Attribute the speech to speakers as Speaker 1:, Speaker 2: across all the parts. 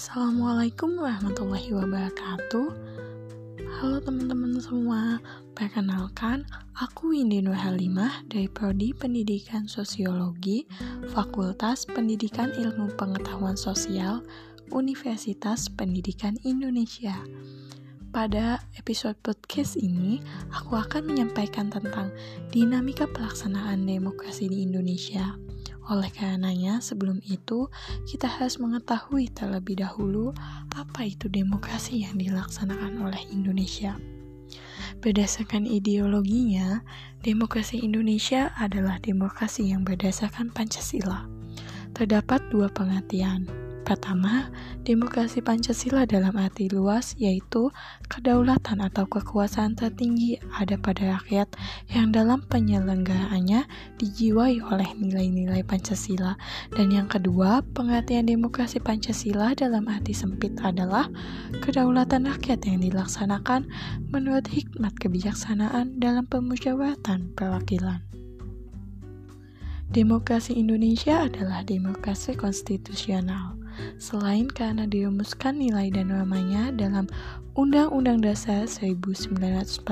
Speaker 1: Assalamualaikum warahmatullahi wabarakatuh Halo teman-teman semua Perkenalkan, aku Windy Nur Halimah dari Prodi Pendidikan Sosiologi Fakultas Pendidikan Ilmu Pengetahuan Sosial Universitas Pendidikan Indonesia pada episode podcast ini, aku akan menyampaikan tentang dinamika pelaksanaan demokrasi di Indonesia. Oleh karenanya, sebelum itu, kita harus mengetahui terlebih dahulu apa itu demokrasi yang dilaksanakan oleh Indonesia. Berdasarkan ideologinya, demokrasi Indonesia adalah demokrasi yang berdasarkan Pancasila. Terdapat dua pengertian, Pertama, demokrasi Pancasila dalam arti luas yaitu kedaulatan atau kekuasaan tertinggi ada pada rakyat yang dalam penyelenggaraannya dijiwai oleh nilai-nilai Pancasila. Dan yang kedua, pengertian demokrasi Pancasila dalam arti sempit adalah kedaulatan rakyat yang dilaksanakan menurut hikmat kebijaksanaan dalam pemusyawaratan perwakilan. Demokrasi Indonesia adalah demokrasi konstitusional selain karena dirumuskan nilai dan normanya dalam Undang-Undang Dasar 1945,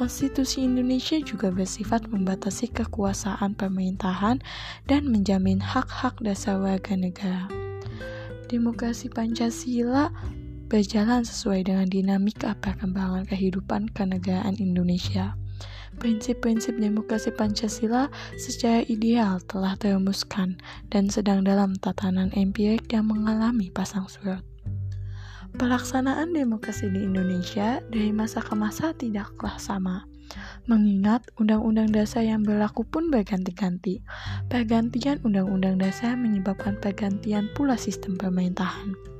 Speaker 1: Konstitusi Indonesia juga bersifat membatasi kekuasaan pemerintahan dan menjamin hak-hak dasar warga negara. Demokrasi Pancasila berjalan sesuai dengan dinamika perkembangan kehidupan kenegaraan Indonesia. Prinsip-prinsip demokrasi Pancasila secara ideal telah terumuskan dan sedang dalam tatanan empirik yang mengalami pasang surut. Pelaksanaan demokrasi di Indonesia dari masa ke masa tidaklah sama. Mengingat undang-undang dasar yang berlaku pun berganti-ganti. Pergantian undang-undang dasar menyebabkan pergantian pula sistem pemerintahan.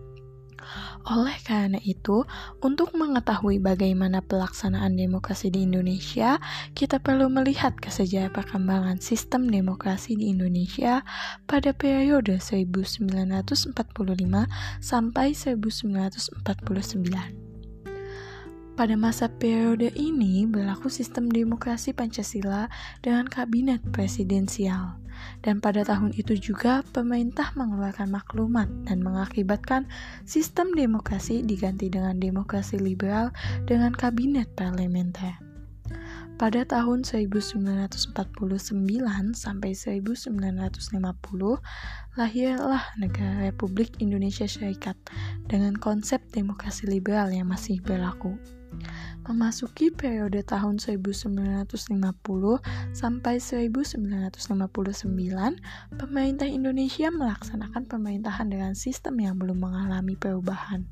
Speaker 1: Oleh karena itu, untuk mengetahui bagaimana pelaksanaan demokrasi di Indonesia, kita perlu melihat ke sejarah perkembangan sistem demokrasi di Indonesia pada periode 1945 sampai 1949. Pada masa periode ini berlaku sistem demokrasi Pancasila dengan kabinet presidensial. Dan pada tahun itu juga pemerintah mengeluarkan maklumat dan mengakibatkan sistem demokrasi diganti dengan demokrasi liberal dengan kabinet parlementer. Pada tahun 1949 sampai 1950, lahirlah negara Republik Indonesia Serikat dengan konsep demokrasi liberal yang masih berlaku. Memasuki periode tahun 1950 sampai 1959, pemerintah Indonesia melaksanakan pemerintahan dengan sistem yang belum mengalami perubahan,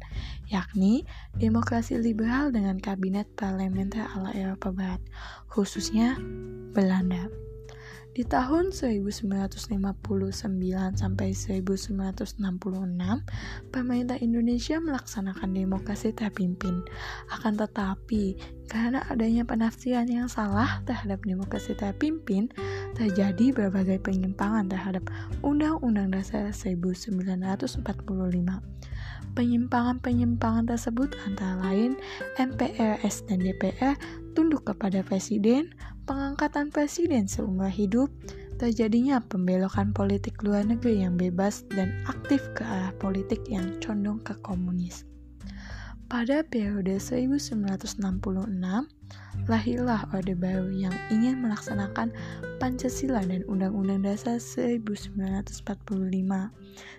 Speaker 1: yakni demokrasi liberal dengan kabinet parlementer ala Eropa Barat, khususnya Belanda. Di tahun 1959 sampai 1966, pemerintah Indonesia melaksanakan demokrasi terpimpin. Akan tetapi, karena adanya penafsiran yang salah terhadap demokrasi terpimpin, terjadi berbagai penyimpangan terhadap Undang-Undang Dasar 1945. Penyimpangan-penyimpangan tersebut antara lain MPRS dan DPR tunduk kepada presiden, pengangkatan presiden seumur hidup, terjadinya pembelokan politik luar negeri yang bebas dan aktif ke arah politik yang condong ke komunis. Pada periode 1966, lahirlah Orde Baru yang ingin melaksanakan Pancasila dan Undang-Undang Dasar 1945.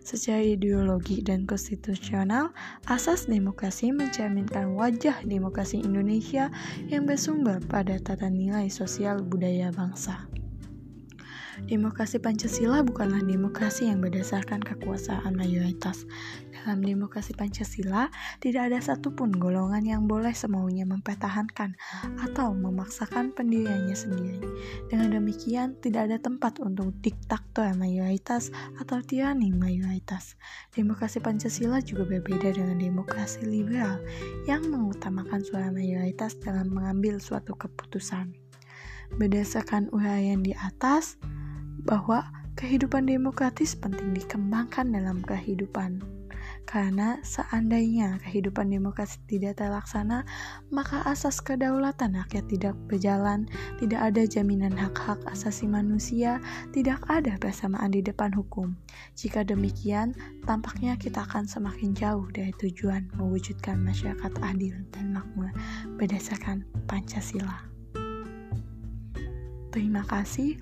Speaker 1: Secara ideologi dan konstitusional, asas demokrasi mencerminkan wajah demokrasi Indonesia yang bersumber pada tata nilai sosial budaya bangsa. Demokrasi Pancasila bukanlah demokrasi yang berdasarkan kekuasaan mayoritas. Dalam demokrasi Pancasila, tidak ada satupun golongan yang boleh semaunya mempertahankan atau memaksakan pendiriannya sendiri. Dengan demikian, tidak ada tempat untuk diktator mayoritas atau tirani mayoritas. Demokrasi Pancasila juga berbeda dengan demokrasi liberal yang mengutamakan suara mayoritas dalam mengambil suatu keputusan. Berdasarkan uraian di atas, bahwa kehidupan demokratis penting dikembangkan dalam kehidupan Karena seandainya kehidupan demokrasi tidak terlaksana, maka asas kedaulatan rakyat tidak berjalan, tidak ada jaminan hak-hak asasi manusia, tidak ada persamaan di depan hukum. Jika demikian, tampaknya kita akan semakin jauh dari tujuan mewujudkan masyarakat adil dan makmur berdasarkan Pancasila. Terima kasih.